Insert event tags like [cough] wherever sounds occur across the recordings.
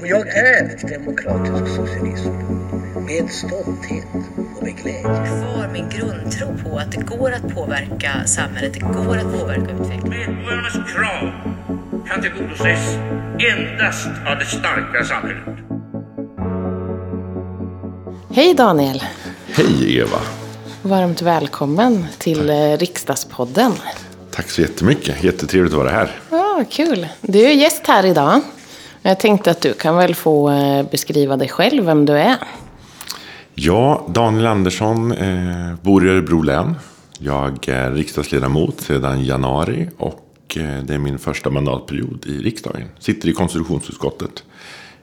Och jag är demokratisk socialism med stolthet och med glädje. Kvar min grundtro på att det går att påverka samhället, det går att påverka utvecklingen. Medborgarnas krav kan tillgodoses endast av det starka samhället. Hej Daniel! Hej Eva! Varmt välkommen till eh, Riksdagspodden. Tack så jättemycket. Jättetrevligt att vara här. Ja, kul. Du är gäst här idag. Jag tänkte att du kan väl få eh, beskriva dig själv, vem du är. Ja, Daniel Andersson, eh, bor i Örebro län. Jag är riksdagsledamot sedan januari och eh, det är min första mandatperiod i riksdagen. Sitter i konstitutionsutskottet.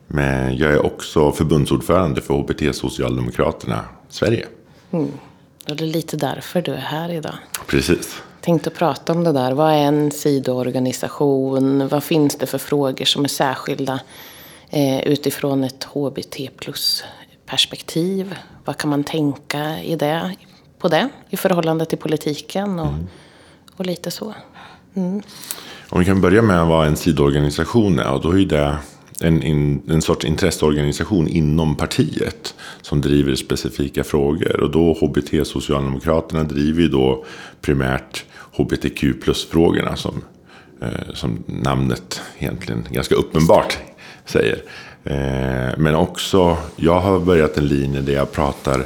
Men jag är också förbundsordförande för HBT-socialdemokraterna Sverige. Mm. Det är lite därför du är här idag. Precis. Tänkte prata om det där. Vad är en sidoorganisation? Vad finns det för frågor som är särskilda eh, utifrån ett HBT plus perspektiv? Vad kan man tänka i det, på det i förhållande till politiken och, mm. och lite så. Mm. Om vi kan börja med vad en sidoorganisation är. Och då är det en, en, en sorts intresseorganisation inom partiet som driver specifika frågor. Och då HBT Socialdemokraterna driver ju då primärt HBTQ plus-frågorna som, eh, som namnet egentligen ganska uppenbart säger. Eh, men också, jag har börjat en linje där jag pratar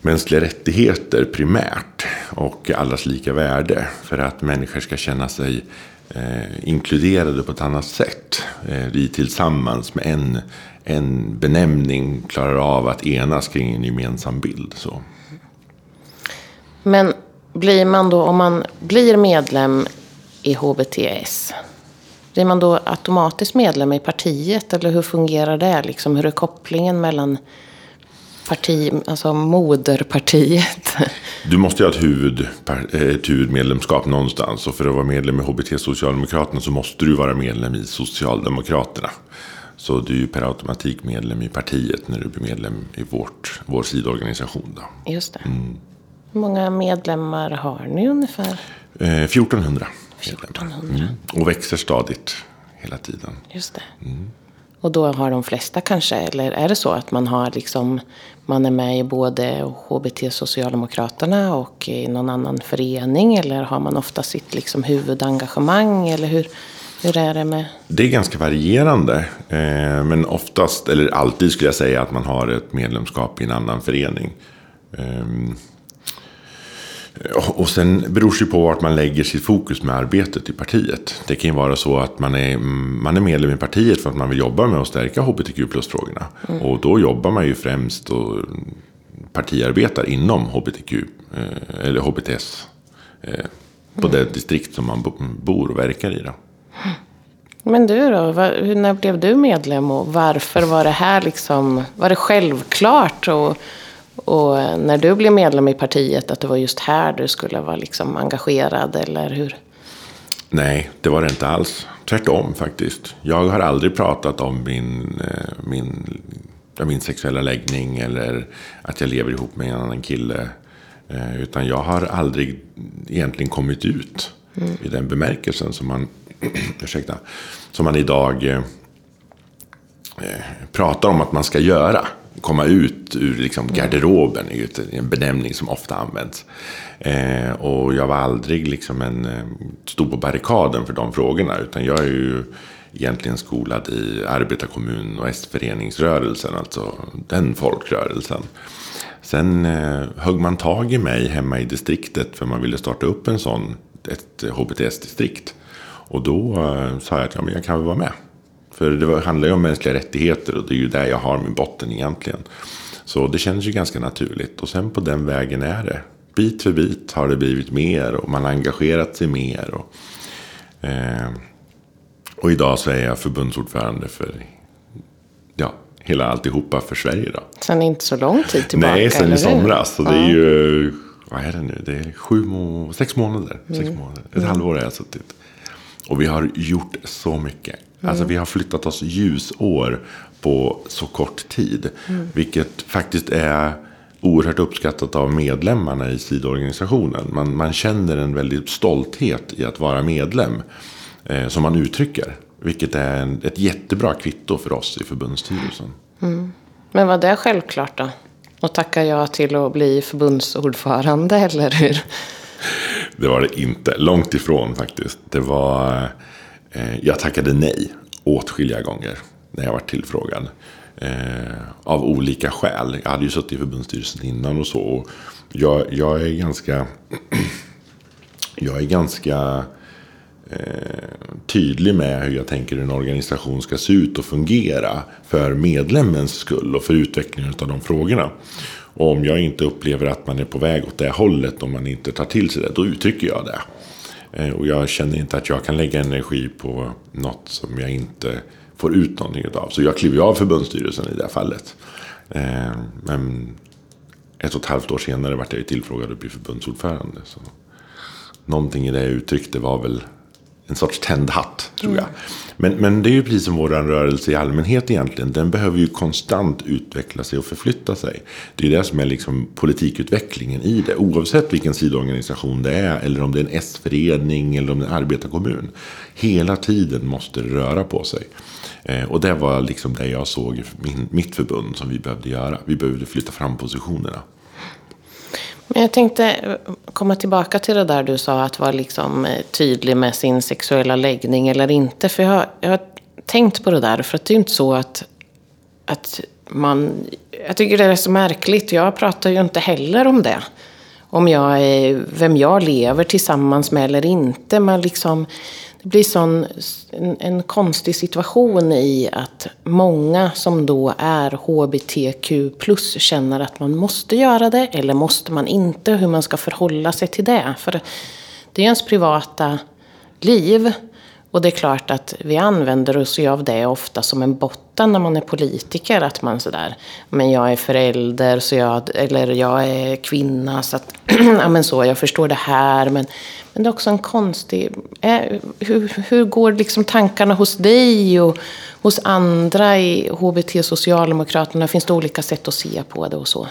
mänskliga rättigheter primärt och allas lika värde. För att människor ska känna sig eh, inkluderade på ett annat sätt. Eh, vi tillsammans med en, en benämning klarar av att enas kring en gemensam bild. Så. Men blir man då, om man blir medlem i HBTS, blir man då automatiskt medlem i partiet? Eller hur fungerar det? Liksom, hur är kopplingen mellan parti, alltså moderpartiet? [laughs] Du måste ju ha ett, huvud, ett huvudmedlemskap någonstans. Och för att vara medlem i HBT Socialdemokraterna så måste du vara medlem i Socialdemokraterna. Så du är ju per automatik medlem i partiet när du blir medlem i vårt, vår sidoorganisation. Då. Just det. Mm. Hur många medlemmar har ni ungefär? Eh, 1400. 1400. Mm. Och växer stadigt hela tiden. Just det. Mm. Och då har de flesta kanske, eller är det så att man har liksom, man är med i både HBT Socialdemokraterna och i någon annan förening? Eller har man ofta sitt liksom huvudengagemang? Eller hur, hur är det med? Det är ganska varierande. Eh, men oftast, eller alltid skulle jag säga att man har ett medlemskap i en annan förening. Eh, och sen beror det på vart man lägger sitt fokus med arbetet i partiet. Det kan ju vara så att man är, man är medlem i partiet för att man vill jobba med att stärka hbtq plus-frågorna. Mm. Och då jobbar man ju främst och partiarbetar inom hbtq, eh, eller hbts. Eh, på mm. det distrikt som man bor och verkar i. Då. Men du då, när blev du medlem och varför var det här liksom, var det självklart? Och och eh, när du blev medlem i partiet, att det var just här du skulle vara liksom engagerad, eller hur? Nej, det var det inte alls. Tvärtom faktiskt. Jag har aldrig pratat om min, eh, min, min sexuella läggning eller att jag lever ihop med en annan kille. Eh, utan jag har aldrig egentligen kommit ut mm. i den bemärkelsen som man, [clears throat] ursäkta, som man idag eh, pratar om att man ska göra komma ut ur liksom garderoben är ju en benämning som ofta används. Eh, och jag var aldrig liksom en, eh, stod på barrikaden för de frågorna. Utan jag är ju egentligen skolad i arbetarkommun och S-föreningsrörelsen. Alltså den folkrörelsen. Sen eh, högg man tag i mig hemma i distriktet för man ville starta upp en sån, ett HBTS-distrikt. Och då eh, sa jag att ja, men jag kan väl vara med. För det handlar ju om mänskliga rättigheter och det är ju där jag har min botten egentligen. Så det känns ju ganska naturligt. Och sen på den vägen är det. Bit för bit har det blivit mer och man har engagerat sig mer. Och, eh, och idag så är jag förbundsordförande för ja, hela alltihopa för Sverige. Då. Sen inte så lång tid tillbaka? Nej, sen i somras. Så det är ju, vad är det nu? Det är sju må sex månader. Mm. Sex månader. Ett mm. halvår har jag suttit. Och vi har gjort så mycket. Mm. Alltså vi har flyttat oss ljusår på så kort tid. Mm. Vilket faktiskt är oerhört uppskattat av medlemmarna i sidorganisationen. Man, man känner en väldig stolthet i att vara medlem. Eh, som man uttrycker Vilket är en, ett jättebra kvitto för oss i förbundsstyrelsen. Men var det självklart då? Och tacka ja till att bli förbundsordförande eller hur? Det var det inte. Långt ifrån faktiskt. Det var... Eh, jag tackade nej åtskilliga gånger när jag var tillfrågad. Eh, av olika skäl. Jag hade ju suttit i förbundsstyrelsen innan och så. Och jag, jag är ganska... [clears throat] jag är ganska eh, tydlig med hur jag tänker hur en organisation ska se ut och fungera för medlemmens skull och för utvecklingen av de frågorna. Och om jag inte upplever att man är på väg åt det hållet, om man inte tar till sig det, då uttrycker jag det. Eh, och jag känner inte att jag kan lägga energi på något som jag inte får ut någonting av. Så jag kliver av förbundsstyrelsen i det här fallet. Eh, men ett och ett halvt år senare vart jag ju tillfrågad att bli förbundsordförande. Så någonting i det jag uttryckte var väl en sorts tänd hatt, tror jag. Men, men det är ju precis som vår rörelse i allmänhet egentligen. Den behöver ju konstant utveckla sig och förflytta sig. Det är det som är liksom politikutvecklingen i det. Oavsett vilken sidoorganisation det är. Eller om det är en S-förening eller om det är en arbetarkommun. Hela tiden måste det röra på sig. Eh, och det var liksom det jag såg i min, mitt förbund som vi behövde göra. Vi behövde flytta fram positionerna. Men jag tänkte eh, komma tillbaka till det där du sa att vara liksom eh, tydlig med sin sexuella läggning eller inte. För jag, har- jag har tänkt på det där. För att det är ju inte så att, att man... Jag tycker det är så märkligt. Jag pratar ju inte heller om det. Om jag är, vem jag lever tillsammans med eller inte. Men liksom, det blir sån, en, en konstig situation i att många som då är HBTQ plus känner att man måste göra det eller måste man inte. Hur man ska förhålla sig till det. För det är ens privata liv. Och det är klart att vi använder oss av det ofta som en botten när man är politiker. Att man sådär, men jag är förälder, så jag, eller jag är kvinna, så att, [clears throat] ja men så, jag förstår det här. Men, men det är också en konstig, eh, hur, hur går liksom tankarna hos dig och hos andra i HBT Socialdemokraterna? Finns det olika sätt att se på det och så?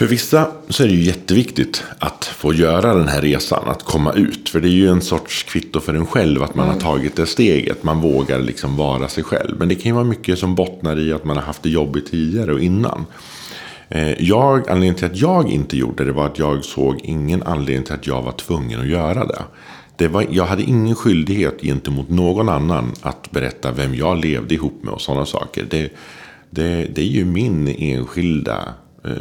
För vissa så är det ju jätteviktigt att få göra den här resan, att komma ut. För det är ju en sorts kvitto för en själv att man har tagit det steget. Man vågar liksom vara sig själv. Men det kan ju vara mycket som bottnar i att man har haft det jobbigt tidigare och innan. Eh, Jag, anledningen till att jag inte gjorde det var att jag såg ingen anledning till att jag var tvungen att göra det. det var, jag hade ingen skyldighet gentemot någon annan att berätta vem jag levde ihop med och sådana saker. Det, det, det är ju min enskilda eh,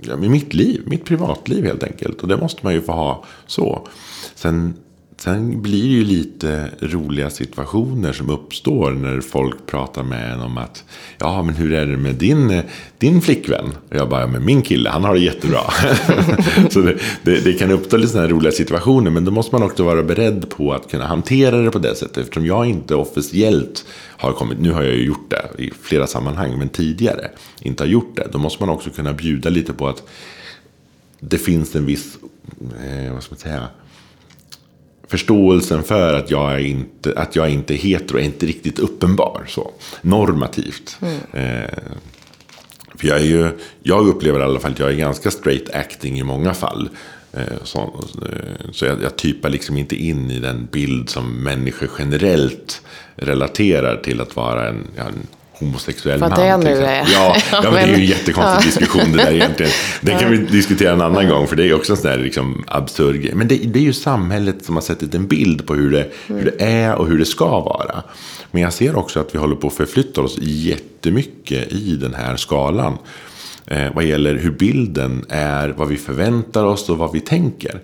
ja, mitt liv, mitt privatliv helt enkelt. Och det måste man ju få ha så. Sen, sen blir det ju lite roliga situationer som uppstår när folk pratar med en om att ja, men hur är det med din, din flickvän? Och jag bara, men min kille, han har det jättebra. [laughs] så det, det, det kan uppstå lite sådana här roliga situationer, men då måste man också vara beredd på att kunna hantera det på det sättet. Eftersom jag inte officiellt har kommit, nu har jag ju gjort det i flera sammanhang, men tidigare inte har gjort det. Då måste man också kunna bjuda lite på att det finns en viss, eh, vad ska man säga, förståelsen för att jag är inte, att jag inte är hetero är inte riktigt uppenbar. Så, normativt. Eh, för jag, är ju, jag upplever i alla fall att jag är ganska straight acting i många fall. Eh, Så, eh, så jag, jag typar liksom inte in i den bild som människor generellt relaterar till att vara en, ja, en homosexuell Vad man. det till nu är. Ja, ja, men det är ju en [laughs] jättekonstig diskussion det där egentligen. Den kan vi diskutera en annan gång, för det är också en sån där liksom absurd grej. Men det, det är ju samhället som har sett en bild på hur det, hur det är och hur det ska vara. Men jag ser också att vi håller på att förflytta oss jättemycket i den här skalan. Eh, vad gäller hur bilden är, vad vi förväntar oss och vad vi tänker.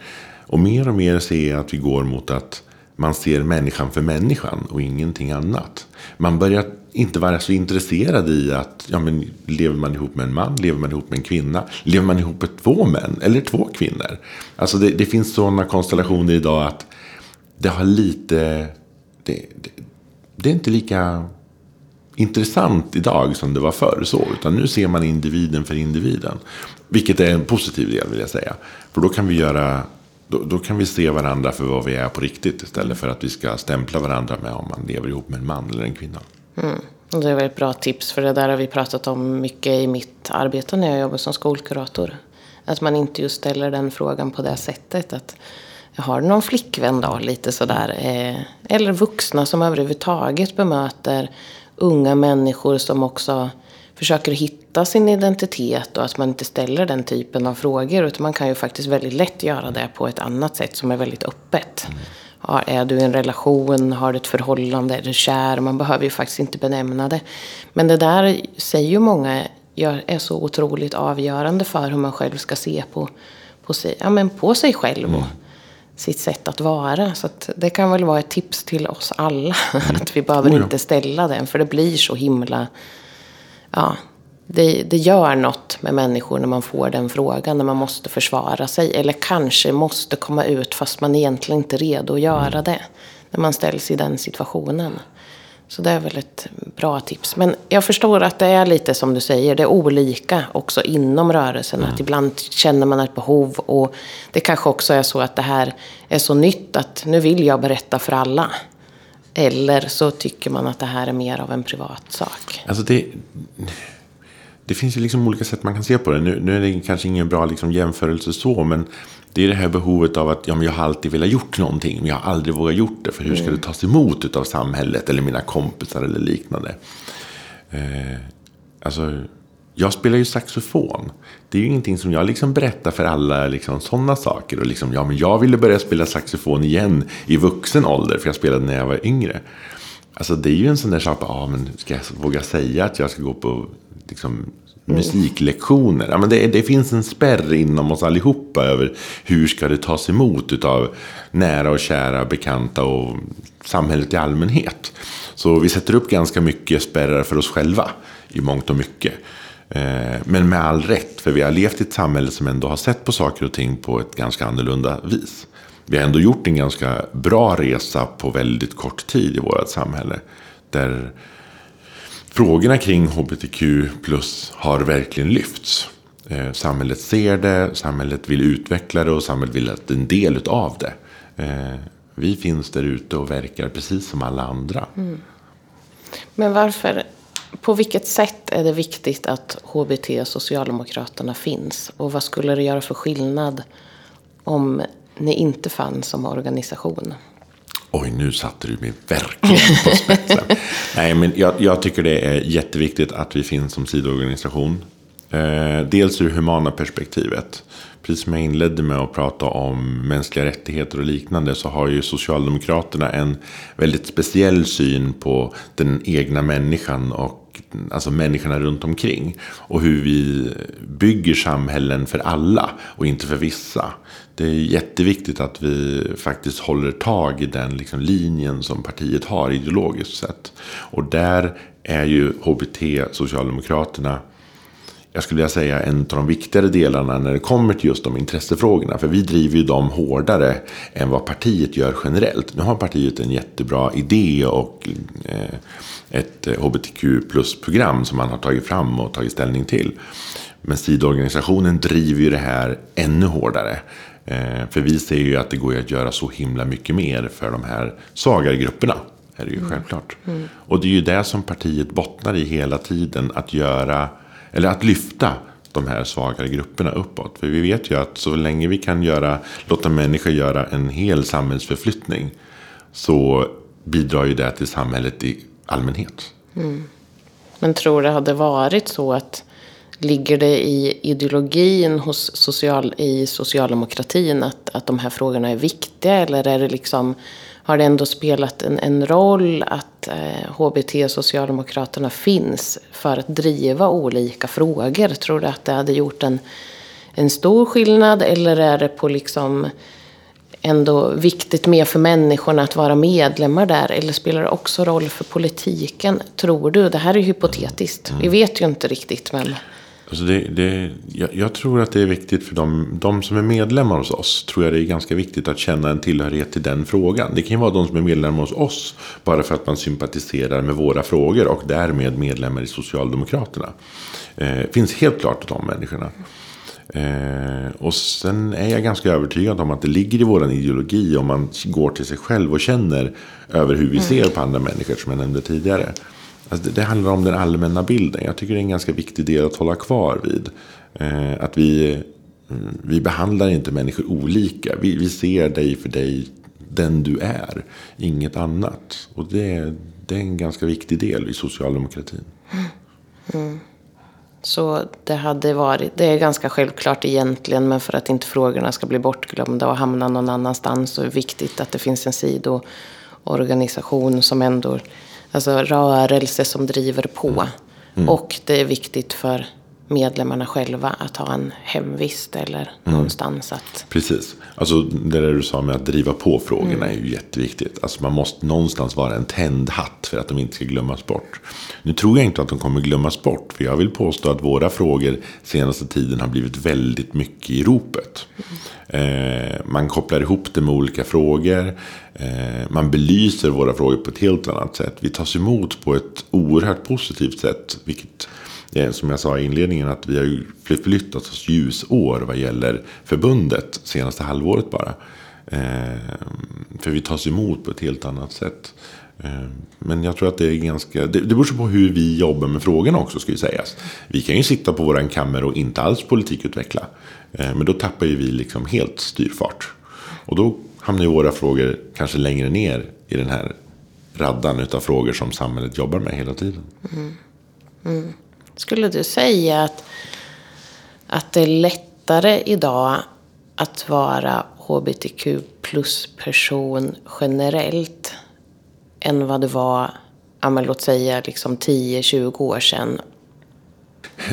Och mer och mer ser jag att vi går mot att man ser människan för människan och ingenting annat. Man börjar inte vara så intresserad i att ja, men, lever man ihop med en man, lever man ihop med en kvinna, lever man ihop med två män eller två kvinnor. Alltså det, det finns sådana konstellationer idag att det har lite... Det, det, det är inte lika intressant idag som det var förr. Så, utan nu ser man individen för individen. Vilket är en positiv del vill jag säga. För då kan vi göra då, då kan vi se varandra för vad vi är på riktigt istället för att vi ska stämpla varandra med om man lever ihop med en man eller en kvinna. Mm. Det är väl ett bra tips, för det där har vi pratat om mycket i mitt arbete när jag jobbar som skolkurator. Att man inte just ställer den frågan på det sättet. Att, har du någon flickvän då? Lite sådär. Eh, eller vuxna som överhuvudtaget bemöter unga människor som också försöker hitta sin identitet och att man inte ställer den typen av frågor. Utan man kan ju faktiskt väldigt lätt göra det på ett annat sätt som är väldigt öppet. Ja, är du i en relation? Har du ett förhållande? Är du kär? Man behöver ju faktiskt inte benämna det. Men det där säger ju många är så otroligt avgörande för hur man själv ska se på, på, sig, ja, men på sig själv. Och sitt sätt att vara. Så att det kan väl vara ett tips till oss alla. [laughs] Att vi behöver ja. inte ställa den. För det blir så himla... Ja, det, det gör något med människor när man får den frågan. När man måste försvara sig. Eller kanske måste komma ut fast man egentligen inte är redo att göra det. När man ställs i den situationen. Så det är väl ett bra tips. Men jag förstår att det är lite som du säger. Det är olika också inom rörelsen. Att ibland känner man ett behov. Och det kanske också är så att det här är så nytt att nu vill jag berätta för alla. Eller så tycker man att det här är mer av en privat sak. Alltså det, det finns ju liksom olika sätt man kan se på det. Nu, nu är det kanske ingen bra liksom jämförelse så, men det är det här behovet av att ja, men jag har alltid velat gjort någonting, men jag har aldrig vågat gjort det. För hur ska det tas emot av samhället eller mina kompisar eller liknande? Eh, alltså, jag spelar ju saxofon. Det är ju ingenting som jag liksom berättar för alla liksom, sådana saker. Och liksom, ja, men jag ville börja spela saxofon igen i vuxen ålder, för jag spelade när jag var yngre. Alltså det är ju en sån där sak, ja men ska jag våga säga att jag ska gå på liksom, musiklektioner? Ja, men det, det finns en spärr inom oss allihopa över hur ska det tas emot av nära och kära bekanta och samhället i allmänhet. Så vi sätter upp ganska mycket spärrar för oss själva i mångt och mycket. Eh, men med all rätt, för vi har levt i ett samhälle som ändå har sett på saker och ting på ett ganska annorlunda vis. Vi har ändå gjort en ganska bra resa på väldigt kort tid i vårt samhälle. Där frågorna kring hbtq plus har verkligen lyfts. Eh, Samhället ser det, samhället vill utveckla det och samhället vill att det är en del av det. Eh, Vi finns där ute och verkar precis som alla andra. Men varför, på vilket sätt är det viktigt att HBT och Socialdemokraterna finns? Och vad skulle det göra för skillnad om ni inte fanns som organisation? Oj, nu satte du mig verkligen på spetsen. [laughs] Nej, men jag, jag tycker det är jätteviktigt att vi finns som sidoorganisation. Eh, dels ur humana perspektivet. Precis som jag inledde med att prata om mänskliga rättigheter och liknande så har ju Socialdemokraterna en väldigt speciell syn på den egna människan och alltså människorna runt omkring. Och hur vi bygger samhällen för alla och inte för vissa. Det är jätteviktigt att vi faktiskt håller tag i den liksom linjen som partiet har ideologiskt sett. Och där är ju HBT Socialdemokraterna jag skulle vilja säga en av de viktigare delarna när det kommer till just de intressefrågorna. För vi driver ju dem hårdare än vad partiet gör generellt. Nu har partiet en jättebra idé och eh, ett hbtq plus-program som man har tagit fram och tagit ställning till. Men sidoorganisationen driver ju det här ännu hårdare. Eh, för vi ser ju att det går att göra så himla mycket mer för de här svagare grupperna. Är det ju självklart. Och det är ju det som partiet bottnar i hela tiden. Att göra eller att lyfta de här svagare grupperna uppåt. För vi vet ju att så länge vi kan göra, låta människor göra en hel samhällsförflyttning så bidrar ju det till samhället i allmänhet. Men tror det hade varit så att ligger det i ideologin hos social, i socialdemokratin att, att de här frågorna är viktiga? Eller är det liksom, har det ändå spelat en, en roll att eh, HBT och Socialdemokraterna finns för att driva olika frågor? Tror du att det hade gjort en, en stor skillnad? Eller är det på liksom ändå viktigt mer för människorna att vara medlemmar där? Eller spelar det också roll för politiken? Tror du? Det här är hypotetiskt. Vi vet ju inte riktigt. Men... Alltså det, det, jag, jag tror att det är viktigt för de, de som är medlemmar hos oss. Tror jag det är ganska viktigt att känna en tillhörighet till den frågan. Det kan ju vara de som är medlemmar hos oss. Bara för att man sympatiserar med våra frågor och därmed medlemmar i Socialdemokraterna. Eh, finns helt klart de människorna. Eh, och sen är jag ganska övertygad om att det ligger i vår ideologi om man går till sig själv och känner över hur vi ser på andra människor som jag nämnde tidigare. Alltså det, det handlar om den allmänna bilden. Jag tycker det är en ganska viktig del att hålla kvar vid. Eh, att vi mm, vi behandlar inte människor olika. Vi, vi ser dig för dig, den du är. Inget annat. Och det, det är en ganska viktig del i socialdemokratin. Mm. Så det hade varit, det är ganska självklart egentligen, men för att inte frågorna ska bli bortglömda och hamna någon annanstans så är det viktigt att det finns en sidoorganisation som ändå, alltså rörelse som driver på. Och det är viktigt för medlemmarna själva att ha en hemvist eller någonstans att... Precis. Alltså det där du sa med att driva på frågorna är ju jätteviktigt. Alltså man måste någonstans vara en tändhatt för att de inte ska glömmas bort. Nu tror jag inte att de kommer glömmas bort. För jag vill påstå att våra frågor senaste tiden har blivit väldigt mycket i ropet. Eh, man kopplar ihop det med olika frågor. Eh, man belyser våra frågor på ett helt annat sätt. Vi tas emot på ett oerhört positivt sätt. Vilket som jag sa i inledningen att vi har ju förflyttat oss ljusår vad gäller förbundet senaste halvåret bara. Eh, för vi tas emot på ett helt annat sätt. Eh, men jag tror att det är ganska, det, det beror på hur vi jobbar med frågorna också ska ju sägas. Vi kan ju sitta på våran kammare och inte alls politikutveckla. Eh, men då tappar ju vi liksom helt styrfart. Och då hamnar ju våra frågor kanske längre ner i den här raddan utav frågor som samhället jobbar med hela tiden. Mm. Mm. Skulle du säga att, att det är lättare idag att vara hbtq plus-person generellt än vad det var, ja, men låt säga liksom 10-20 år sedan?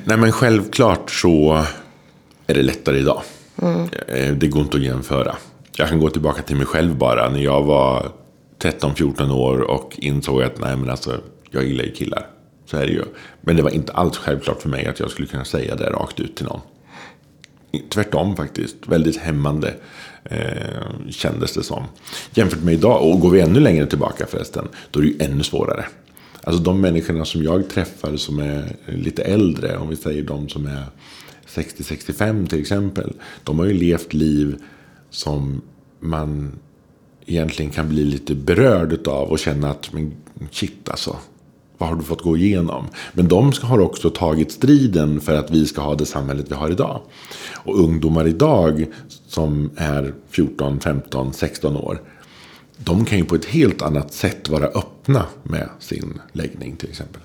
Nej men självklart så är det lättare idag. Eh, Det går inte att jämföra. Jag kan gå tillbaka till mig själv bara. När jag var 13-14 år och insåg att nej men alltså, jag gillar ju killar. Så är det ju. Men det var inte alls självklart för mig att jag skulle kunna säga det rakt ut till någon. Tvärtom faktiskt. Väldigt hämmande eh, kändes det som. Jämfört med idag, och går vi ännu längre tillbaka förresten, då är det ju ännu svårare. Alltså de människorna som jag träffar som är lite äldre, om vi säger de som är 60-65 till exempel. De har ju levt liv som man egentligen kan bli lite berörd utav och känna att men shit alltså. Vad har du fått gå igenom? Men de ska- har också tagit striden för att vi ska ha det samhället vi har idag. Och ungdomar idag som är 14, 15, 16 år. De kan ju på ett helt annat sätt vara öppna med sin läggning till exempel.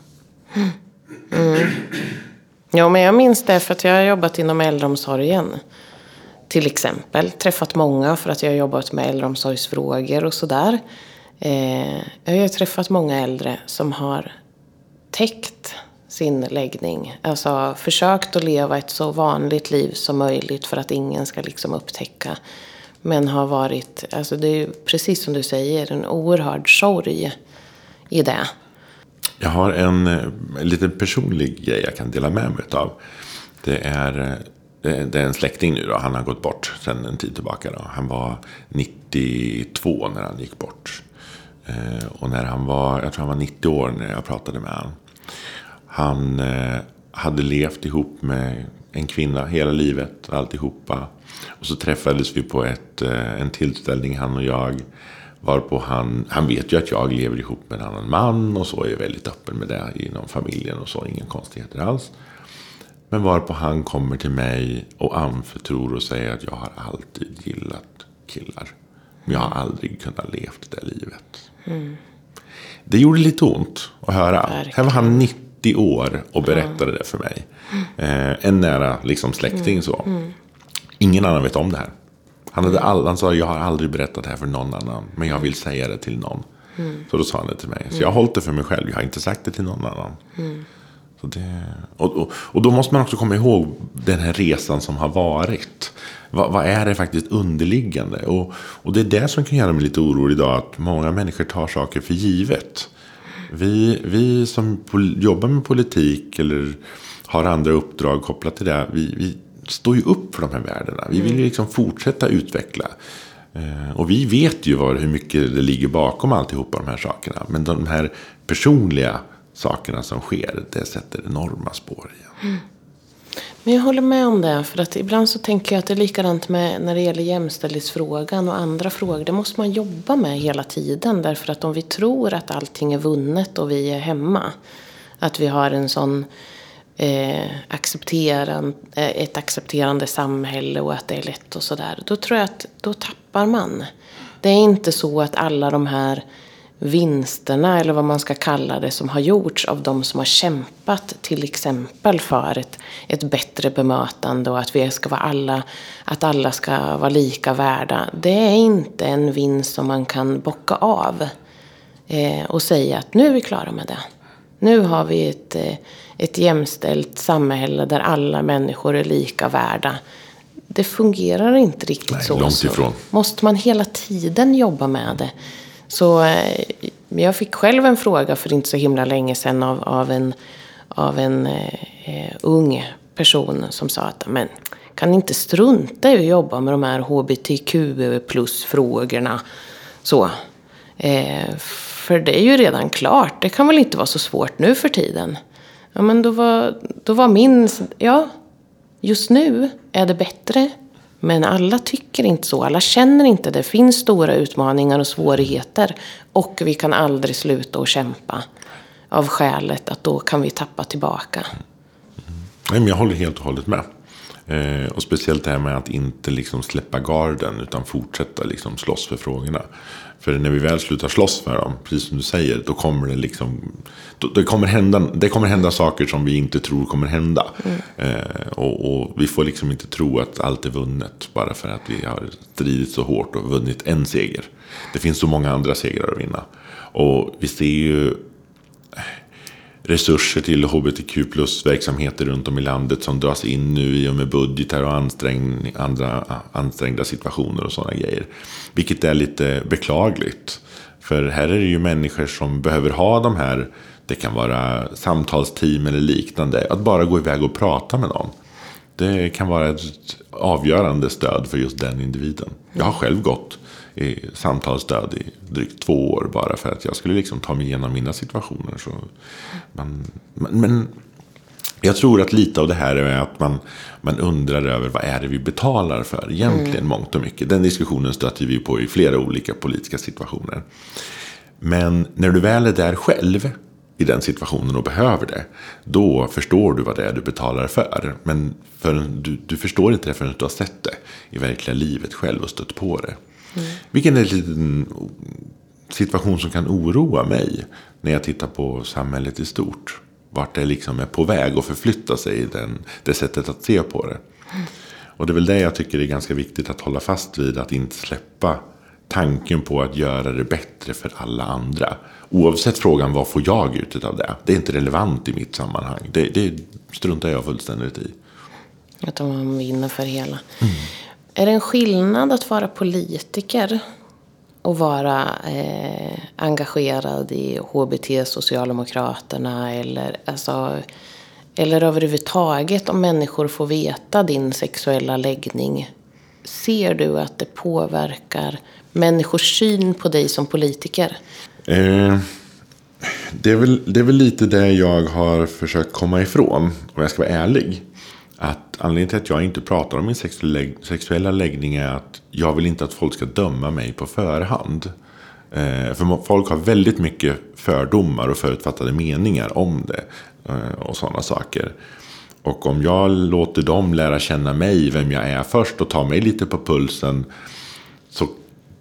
Ja, men jag minns det för att jag har jobbat inom äldreomsorgen. Till exempel. Träffat många för att jag har jobbat med äldreomsorgsfrågor och sådär. Eh, jag har träffat många äldre som har täckt sin läggning. Alltså försökt att leva ett så vanligt liv som möjligt för att ingen ska liksom upptäcka. Men har varit, alltså det är precis som du säger, en oerhörd sorg i det. Jag har en, eh, en liten personlig grej jag kan dela med mig av. Det är, eh, eh, det är en släkting nu då. Han har gått bort sedan en tid tillbaka. Då. Han var 92 när han gick bort. Eh, och när han var, jag tror han var 90 år när jag pratade med honom. Han eh, hade levt ihop med en kvinna hela livet, alltihopa. Och så träffades vi på ett, eh, en tillställning, han och jag. Varpå han, han vet ju att jag lever ihop med en annan man och så är jag väldigt öppen med det inom familjen och så, inga konstigheter alls. Men varpå han kommer till mig och anförtror och säger att jag har alltid gillat killar. Men jag har aldrig kunnat levt det livet. Det gjorde lite ont att höra. Verkligen. Här var han 90 år och berättade det för mig. Eh, en nära liksom, släkting så. Ingen annan vet om det här. Han, hade all, han sa jag har aldrig berättat det här för någon annan. Men jag vill säga det till någon. Så då sa han det till mig. Så jag har hållit det för mig själv. Jag har inte sagt det till någon annan. Så det, och, och, och då måste man också komma ihåg den här resan som har varit. Vad, vad är det faktiskt underliggande? Och, och det är det som kan göra mig lite orolig idag. Att många människor tar saker för givet. Vi, vi som jobbar med politik eller har andra uppdrag kopplat till det. Vi, vi står ju upp för de här värdena. Vi vill ju liksom fortsätta utveckla. Eh, Och vi vet ju vad, hur mycket det ligger bakom alltihopa de här sakerna. Men de här personliga sakerna som sker, det sätter enorma spår igen. Men jag håller med om det. För att ibland så tänker jag att det är likadant med när det gäller jämställdhetsfrågan och andra frågor. Det måste man jobba med hela tiden. Därför att om vi tror att allting är vunnet och vi är hemma. Att vi har en sån eh, accepteran, eh, ett accepterande samhälle och att det är lätt och sådär. Då tror jag att då tappar man. Det är inte så att alla de här vinsterna, eller vad man ska kalla det, som har gjorts av de som har kämpat till exempel för ett, ett bättre bemötande och att vi ska vara alla, att alla ska vara lika värda. Det är inte en vinst som man kan bocka av eh, och säga att nu är vi klara med det. Nu har vi ett, eh, ett jämställt samhälle där alla människor är lika värda. Det fungerar inte riktigt Nej, så. långt ifrån. Så måste man hela tiden jobba med det. Så eh, jag fick själv en fråga för inte så himla länge sedan av, av en, av en eh, eh ung person som sa att men, kan ni inte strunta i att jobba med de här hbtq plus-frågorna? Så. Eh, för det är ju redan klart. Det kan väl inte vara så svårt nu för tiden? Ja, men då var, då var min... Ja, just nu är det bättre. Men alla tycker inte så. Alla känner inte det. Det finns stora utmaningar och svårigheter. Och vi kan aldrig sluta att kämpa. Av skälet att då kan vi tappa tillbaka. Nej, men jag håller helt och hållet med. Eh, och speciellt det här med att inte liksom släppa garden utan fortsätta liksom slåss för frågorna. För när vi väl slutar slåss för dem, precis som du säger, då kommer det liksom... Då, det, kommer hända, det kommer hända saker som vi inte tror kommer hända. Mm. Eh, och, och, vi får liksom inte tro att allt är vunnet bara för att vi har stridit så hårt och vunnit en seger. Det finns så många andra segrar att vinna. Och vi ser ju resurser till hbtq plus-verksamheter runt om i landet som dras in nu i och med budgetar och ansträng, andra ansträngda situationer och sådana grejer. Vilket är lite beklagligt. För här är det ju människor som behöver ha de här, det kan vara samtalsteam eller liknande, att bara gå iväg och prata med någon. Det kan vara ett avgörande stöd för just den individen. Jag har själv gått samtalsstöd i drygt två år bara för att jag skulle liksom ta mig igenom mina situationer. Så man, men jag tror att lite av det här är att man, man undrar över vad är det vi betalar för egentligen mm. mångt och mycket. Den diskussionen stöter vi på i flera olika politiska situationer. Men när du väl är där själv i den situationen och behöver det. Då förstår du vad det är du betalar för. Men för, du, du förstår inte det förrän du har sett det i verkliga livet själv och stött på det. Mm. Vilken är en liten situation som kan oroa mig när jag tittar på samhället i stort. Vart det liksom är på väg att förflytta sig i den, det sättet att se på det. Och det är väl det jag tycker är ganska viktigt att hålla fast vid. Att inte släppa tanken på att göra det bättre för alla andra. Oavsett frågan vad får jag ut av det. Det är inte relevant i mitt sammanhang. Det, det struntar jag fullständigt i. Att man vinner för hela. Mm. Är det en skillnad att vara politiker och vara eh, engagerad i HBT, Socialdemokraterna eller, alltså, eller överhuvudtaget om människor får veta din sexuella läggning? Ser du att det påverkar människors syn på dig som politiker? Eh, det, är väl, det är väl lite det jag har försökt komma ifrån, om jag ska vara ärlig att anledningen till att jag inte pratar om min sexuella läggning är att jag vill inte att folk ska döma mig på förhand. Eh, för folk har väldigt mycket fördomar och förutfattade meningar om det. Eh, och sådana saker. Och om jag låter dem lära känna mig, vem jag är först och ta mig lite på pulsen. Så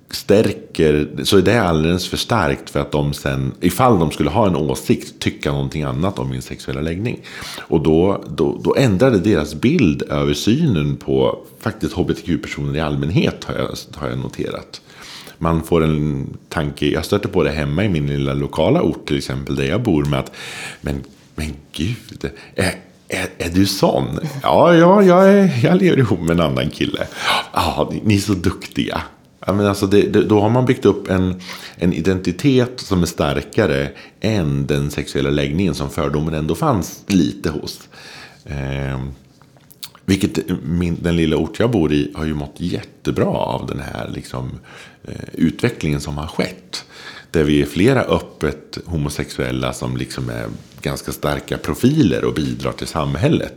stärker, så är det alldeles för starkt för att de sen, ifall de skulle ha en åsikt, tycka någonting annat om min sexuella läggning. Och då, då, då ändrade deras bild över synen på faktiskt hbtq-personer i allmänhet har jag, har jag noterat. Man får en tanke, jag stöter på det hemma i min lilla lokala ort till exempel, där jag bor med att, men, men gud, är, är, är, du sån? Ja, ja jag, är, jag lever ihop med en annan kille. Ja, ni, ni är så duktiga. Ja, men alltså det, det, då har man byggt upp en, en identitet som är starkare än den sexuella läggningen som fördomen ändå fanns lite hos. Eh, vilket min, den lilla ort jag bor i har ju mått jättebra av den här liksom, eh, utvecklingen som har skett. Där vi är flera öppet homosexuella som liksom är ganska starka profiler och bidrar till samhället.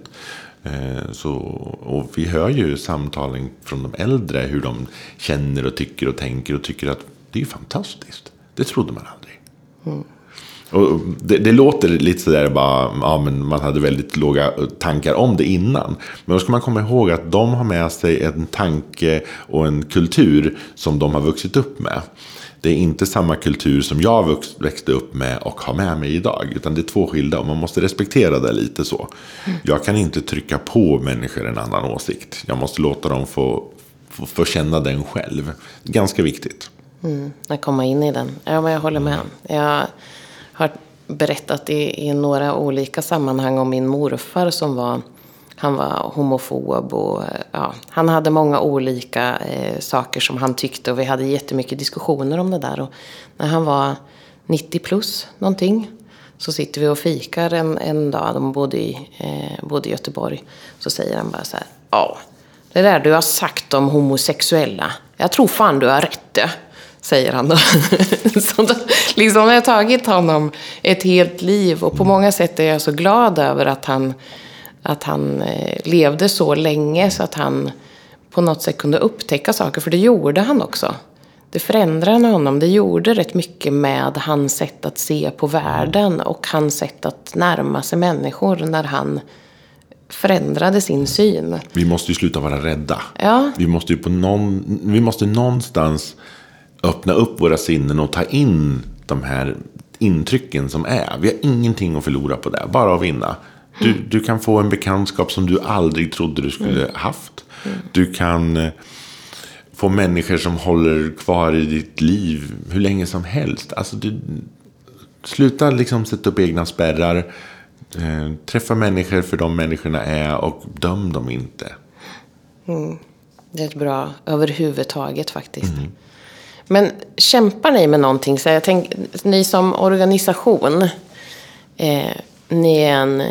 Eh, så, och vi hör ju samtalen från de äldre hur de känner och tycker och tänker och tycker att det är fantastiskt. Det trodde man aldrig. Mm. Och det, det låter lite sådär bara, ja men man hade väldigt låga tankar om det innan. Men då ska man komma ihåg att de har med sig en tanke och en kultur som de har vuxit upp med. Det är inte samma kultur som jag växte upp med och har med mig idag. Utan det är två skilda och man måste respektera det lite så. Jag kan inte trycka på människor en annan åsikt. Jag måste låta dem få, få, få känna den själv. Ganska viktigt. Mm, att komma in i den. Ja, men jag håller med. Jag har berättat i, i några olika sammanhang om min morfar som var han var homofob och ja, han hade många olika eh, saker som han tyckte och vi hade jättemycket diskussioner om det där. Och när han var 90 plus någonting så sitter vi och fikar en, en dag, de bodde i, eh, bodde i Göteborg. Så säger han bara så här, ja, det där du har sagt om homosexuella, jag tror fan du har rätt det säger han då. [laughs] så då, liksom har tagit honom ett helt liv och på många sätt är jag så glad över att han, att han eh, levde så länge så att han på något sätt kunde upptäcka saker, för det gjorde han också. Det förändrade honom. Det gjorde rätt mycket med hans sätt att se på världen och hans sätt att närma sig människor när han förändrade sin syn. Vi måste ju sluta vara rädda. Ja. Vi måste ju på någon, vi måste någonstans öppna upp våra sinnen och ta in de här intrycken som är. Vi har ingenting att förlora på det, bara att vinna. Du, du kan få en bekantskap som du aldrig trodde du skulle haft. Du kan eh, få människor som håller kvar i ditt liv hur länge som helst. Alltså du, sluta liksom sätta upp egna spärrar. Eh, träffa människor för de människorna är och döm dem inte. Det är ett bra överhuvudtaget faktiskt. Men kämpar ni med någonting? Så jag tänk, ni som organisation, eh, ni är en,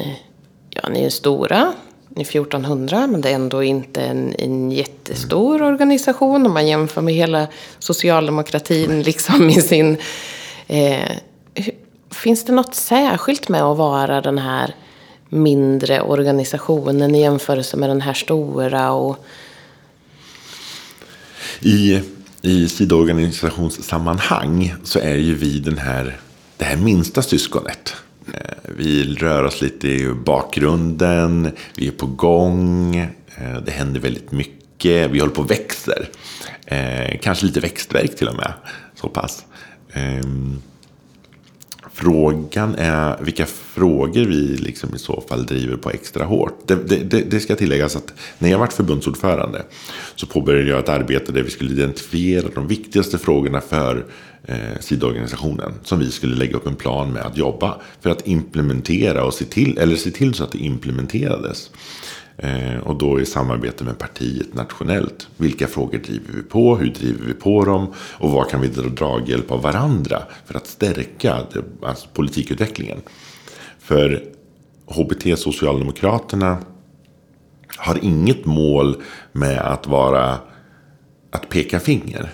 ja, ni är stora, ni är 1400, men det är ändå inte en, en jättestor organisation om man jämför med hela socialdemokratin [laughs] liksom i sin... Eh, finns det något särskilt med att vara den här mindre organisationen i jämförelse med den här stora? Och, I, i sidoorganisationssammanhang så är ju vi den här, det här minsta syskonet. Eh, vi rör oss lite i bakgrunden, vi är på gång, eh, det händer väldigt mycket, vi håller på och växer. Eh, kanske lite växtverk till och med, så pass. Ehm, frågan är vilka frågor vi liksom i så fall driver på extra hårt. Det, det, det, det ska tilläggas att när jag varit förbundsordförande så påbörjade jag ett arbete där vi skulle identifiera de viktigaste frågorna för eh, sidoorganisationen. Som vi skulle lägga upp en plan med att jobba för att implementera och se till, eller se till så att det implementerades. Eh, och då i samarbete med partiet nationellt. Vilka frågor driver vi på? Hur driver vi på dem? Och vad kan vi dra draghjälp av varandra för att stärka det, alltså politikutvecklingen? För HBT-socialdemokraterna har inget mål med att vara att peka finger.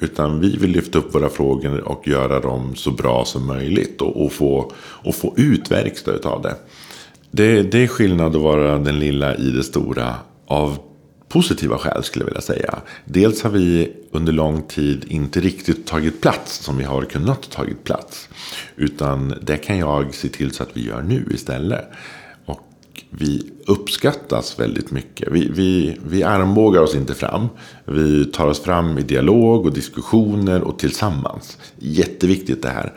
Utan vi vill lyfta upp våra frågor och göra dem så bra som möjligt. Och, och, få, och få ut verkstad av det. det. Det är skillnad att vara den lilla i det stora av positiva skäl skulle jag vilja säga. Dels har vi under lång tid inte riktigt tagit plats som vi har kunnat tagit plats. Utan det kan jag se till så att vi gör nu istället. Vi uppskattas väldigt mycket. Vi, vi, vi armbågar oss inte fram. Vi tar oss fram i dialog och diskussioner och tillsammans. Jätteviktigt det här.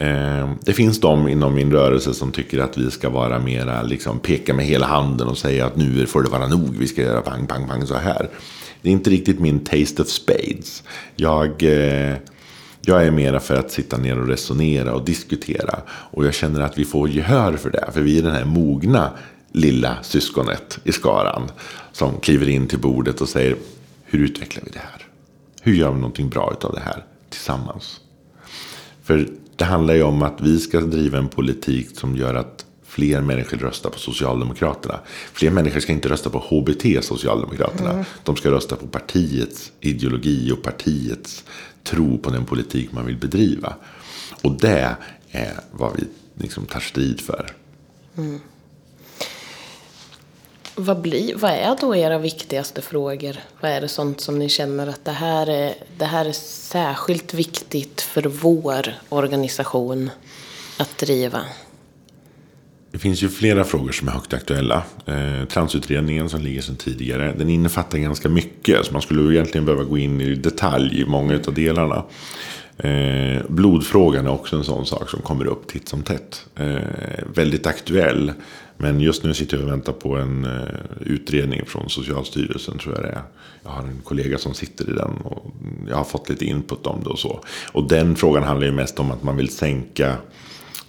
Eh, det finns de inom min rörelse som tycker att vi ska vara mera, liksom peka med hela handen och säga att nu får det vara nog, vi ska göra pang, pang, pang så här. Det är inte riktigt min taste of spades. Jag, eh, jag är mera för att sitta ner och resonera och diskutera. Och jag känner att vi får gehör för det. För vi är den här mogna lilla syskonet i skaran. Som kliver in till bordet och säger, hur utvecklar vi det här? Hur gör vi någonting bra av det här tillsammans? För det handlar ju om att vi ska driva en politik som gör att fler människor röstar på Socialdemokraterna. Fler människor ska inte rösta på HBT Socialdemokraterna. De ska rösta på partiets ideologi och partiets tro på den politik man vill bedriva. Och det är vad vi liksom tar strid för vad, blir, vad är då era viktigaste frågor? Vad är det sånt som ni känner att det här är, det här är särskilt viktigt för vår organisation? att driva? Det finns ju flera frågor som är högt aktuella. Eh, transutredningen som ligger sedan tidigare, den innefattar ganska mycket. Så man skulle egentligen behöva gå in i detalj i många av delarna. Eh, blodfrågan är också en sån sak som kommer upp titt som tätt. Eh, väldigt aktuell. Men just nu sitter jag och väntar på en eh, utredning från Socialstyrelsen tror jag det är. Jag har en kollega som sitter i den och jag har fått lite input om det och så. Och den frågan handlar ju mest om att man vill sänka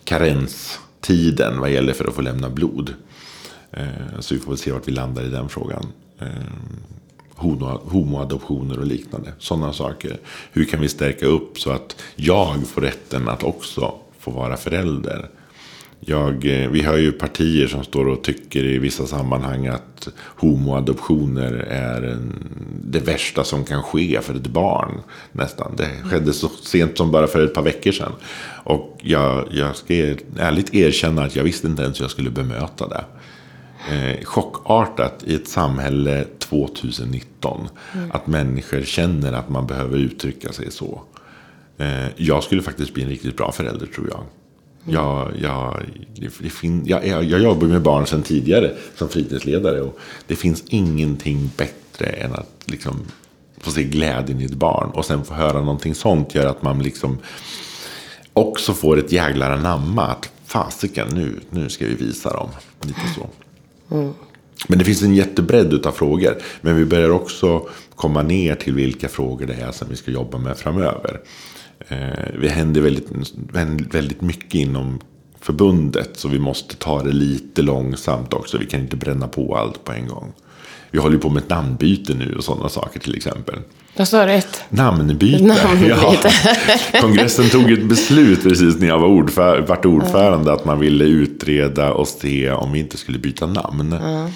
karenstiden vad gäller för att få lämna blod. Eh, så vi får väl se vart vi landar i den frågan. Eh, homoadoptioner och liknande. Sådana saker. Hur kan vi stärka upp så att jag får rätten att också få vara förälder? Jag, eh, vi har ju partier som står och tycker i vissa sammanhang att homoadoptioner är en, det värsta som kan ske för ett barn. Nästan. Det skedde så sent som bara för ett par veckor sedan. Och jag, jag ska ärligt erkänna att jag visste inte ens hur jag skulle bemöta det. Eh, chockartat i ett samhälle 2019. Mm. Att människor känner att man behöver uttrycka sig så. Eh, jag skulle faktiskt bli en riktigt bra förälder tror jag. Jag, jag, det fin, jag, jag, jag jobbar med barn sedan tidigare som fritidsledare. Och det finns ingenting bättre än att liksom få se glädjen i ett barn. Och sen få höra någonting sånt gör att man liksom också får ett jäglar anamma. Att fasiken, nu, nu ska vi visa dem. Lite så. Mm. Men det finns en jättebredd av frågor. Men vi börjar också komma ner till vilka frågor det är som vi ska jobba med framöver. Det eh, händer väldigt, väldigt mycket inom förbundet. Så vi måste ta det lite långsamt också. Vi kan inte bränna på allt på en gång. Vi håller på med ett namnbyte nu och sådana saker till exempel. Vad sa du? Ett? Namnbyte. Namnbyte. [laughs] Ja. Kongressen tog ett beslut precis när jag var ordför vart ordförande. Att man ville utreda och se om vi inte skulle byta namn. Mm.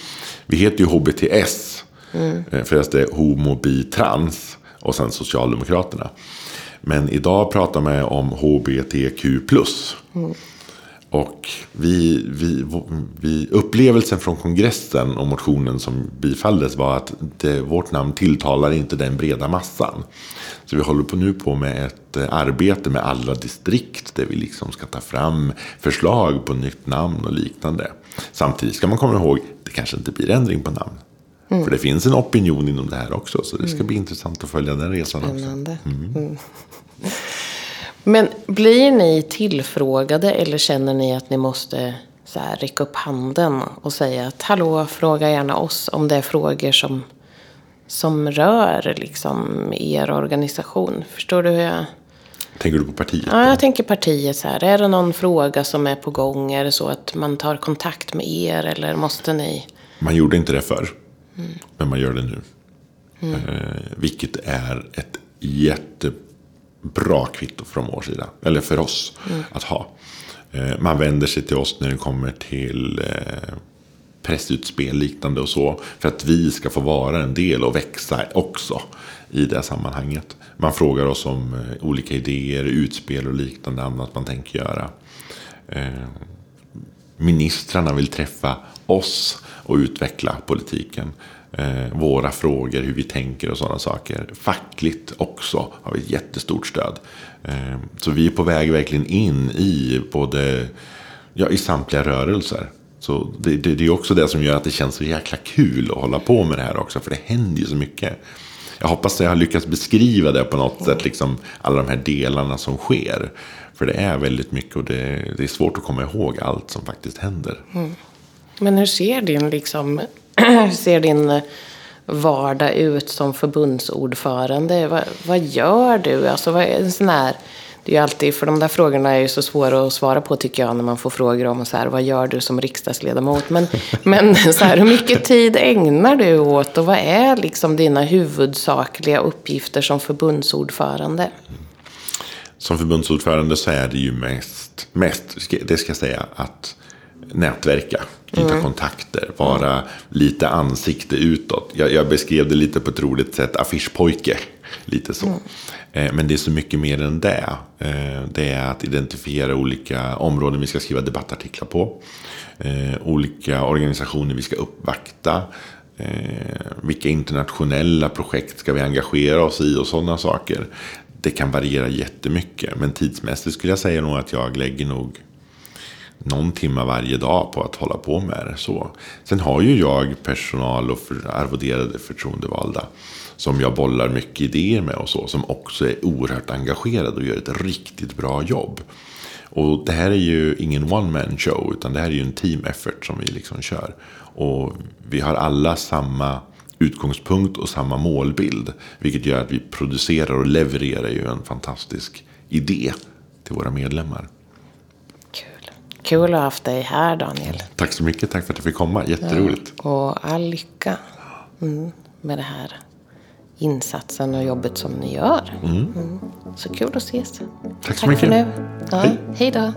Vi heter ju HBTS. Mm. Eh, Förresten homo, bi, trans. Och sen Socialdemokraterna. Men idag pratar man om HBTQ+. Mm. Och vi, vi, vi, upplevelsen från kongressen och motionen som bifalldes var att det, vårt namn tilltalar inte den breda massan. Så vi håller på nu på med ett eh, arbete med alla distrikt där vi liksom ska ta fram förslag på nytt namn och liknande. Samtidigt ska man komma ihåg, det kanske inte blir ändring på namn. Mm. För det finns en opinion inom det här också. Så det ska mm. bli intressant att följa den resan Spännande. också. Mm. mm. Men blir ni tillfrågade eller känner ni att ni måste så här, räcka upp handen och säga att hallå, fråga gärna oss om det är frågor som, som rör liksom, er organisation. Förstår du hur jag... Tänker du på partiet? Ja, jag tänker partiet. Så här. Är det någon fråga som är på gång? Är det så att man tar kontakt med er eller måste ni? Man gjorde inte det förr. Mm. Men man gör det nu. Mm. Eh, vilket är ett jättebra kvitto från vår sida. Eller för oss mm. att ha. Eh, man vänder sig till oss när det kommer till eh, pressutspel liknande och så. För att vi ska få vara en del och växa också i det sammanhanget. Man frågar oss om eh, olika idéer, utspel och liknande annat man tänker göra. Eh, ministrarna vill träffa oss och utveckla politiken. Eh, våra frågor, hur vi tänker och sådana saker. Fackligt också har vi ett jättestort stöd. Eh, så vi är på väg verkligen in i både, ja, i samtliga rörelser. Så det, det, det, är också det som gör att det känns så jäkla kul att hålla på med det här också. För det händer ju så mycket. Jag hoppas att jag har lyckats beskriva det på något sätt. Liksom alla de här delarna som sker. För det är väldigt mycket och det, det är svårt att komma ihåg allt som faktiskt händer. Mm. Men hur ser din, liksom, hur [clears throat] ser din vardag ut som förbundsordförande? Vad, vad gör du? Alltså, vad en sån här, det är ju alltid, för de där frågorna är ju så svåra att svara på tycker jag när man får frågor om så här, vad gör du som riksdagsledamot? Men, [laughs] men så här, hur mycket tid ägnar du åt och vad är liksom dina huvudsakliga uppgifter som förbundsordförande? Som förbundsordförande så är det ju mest, mest det ska jag säga, att nätverka, knyta mm. kontakter, vara lite ansikte utåt. Jag, jag, beskrev det lite på ett roligt sätt, affischpojke. Lite så. Mm. Eh, men det är så mycket mer än det. Eh, det är att identifiera olika områden vi ska skriva debattartiklar på. Eh, olika organisationer vi ska uppvakta. Vilka internationella projekt ska vi engagera oss i och sådana saker. Det kan variera jättemycket. Men tidsmässigt skulle jag säga nog att jag lägger nog någon timme varje dag på att hålla på med det. Så. Sen har ju jag personal och för, arvoderade förtroendevalda som jag bollar mycket idéer med och så. Som också är oerhört engagerade och gör ett riktigt bra jobb. Och det här är ju ingen one man show utan det här är ju en team effort som vi liksom kör. Och vi har alla samma utgångspunkt och samma målbild. Vilket gör att vi producerar och levererar ju en fantastisk idé till våra medlemmar. Kul. Att ha haft dig här Daniel. Tack så mycket, tack för att jag fick komma. Jätteroligt. Och all lycka mm, med det här insatsen och jobbet som ni gör. Mm. Så kul att ses. Tack så Tack för mycket. nu. Ja, Hej. hej då.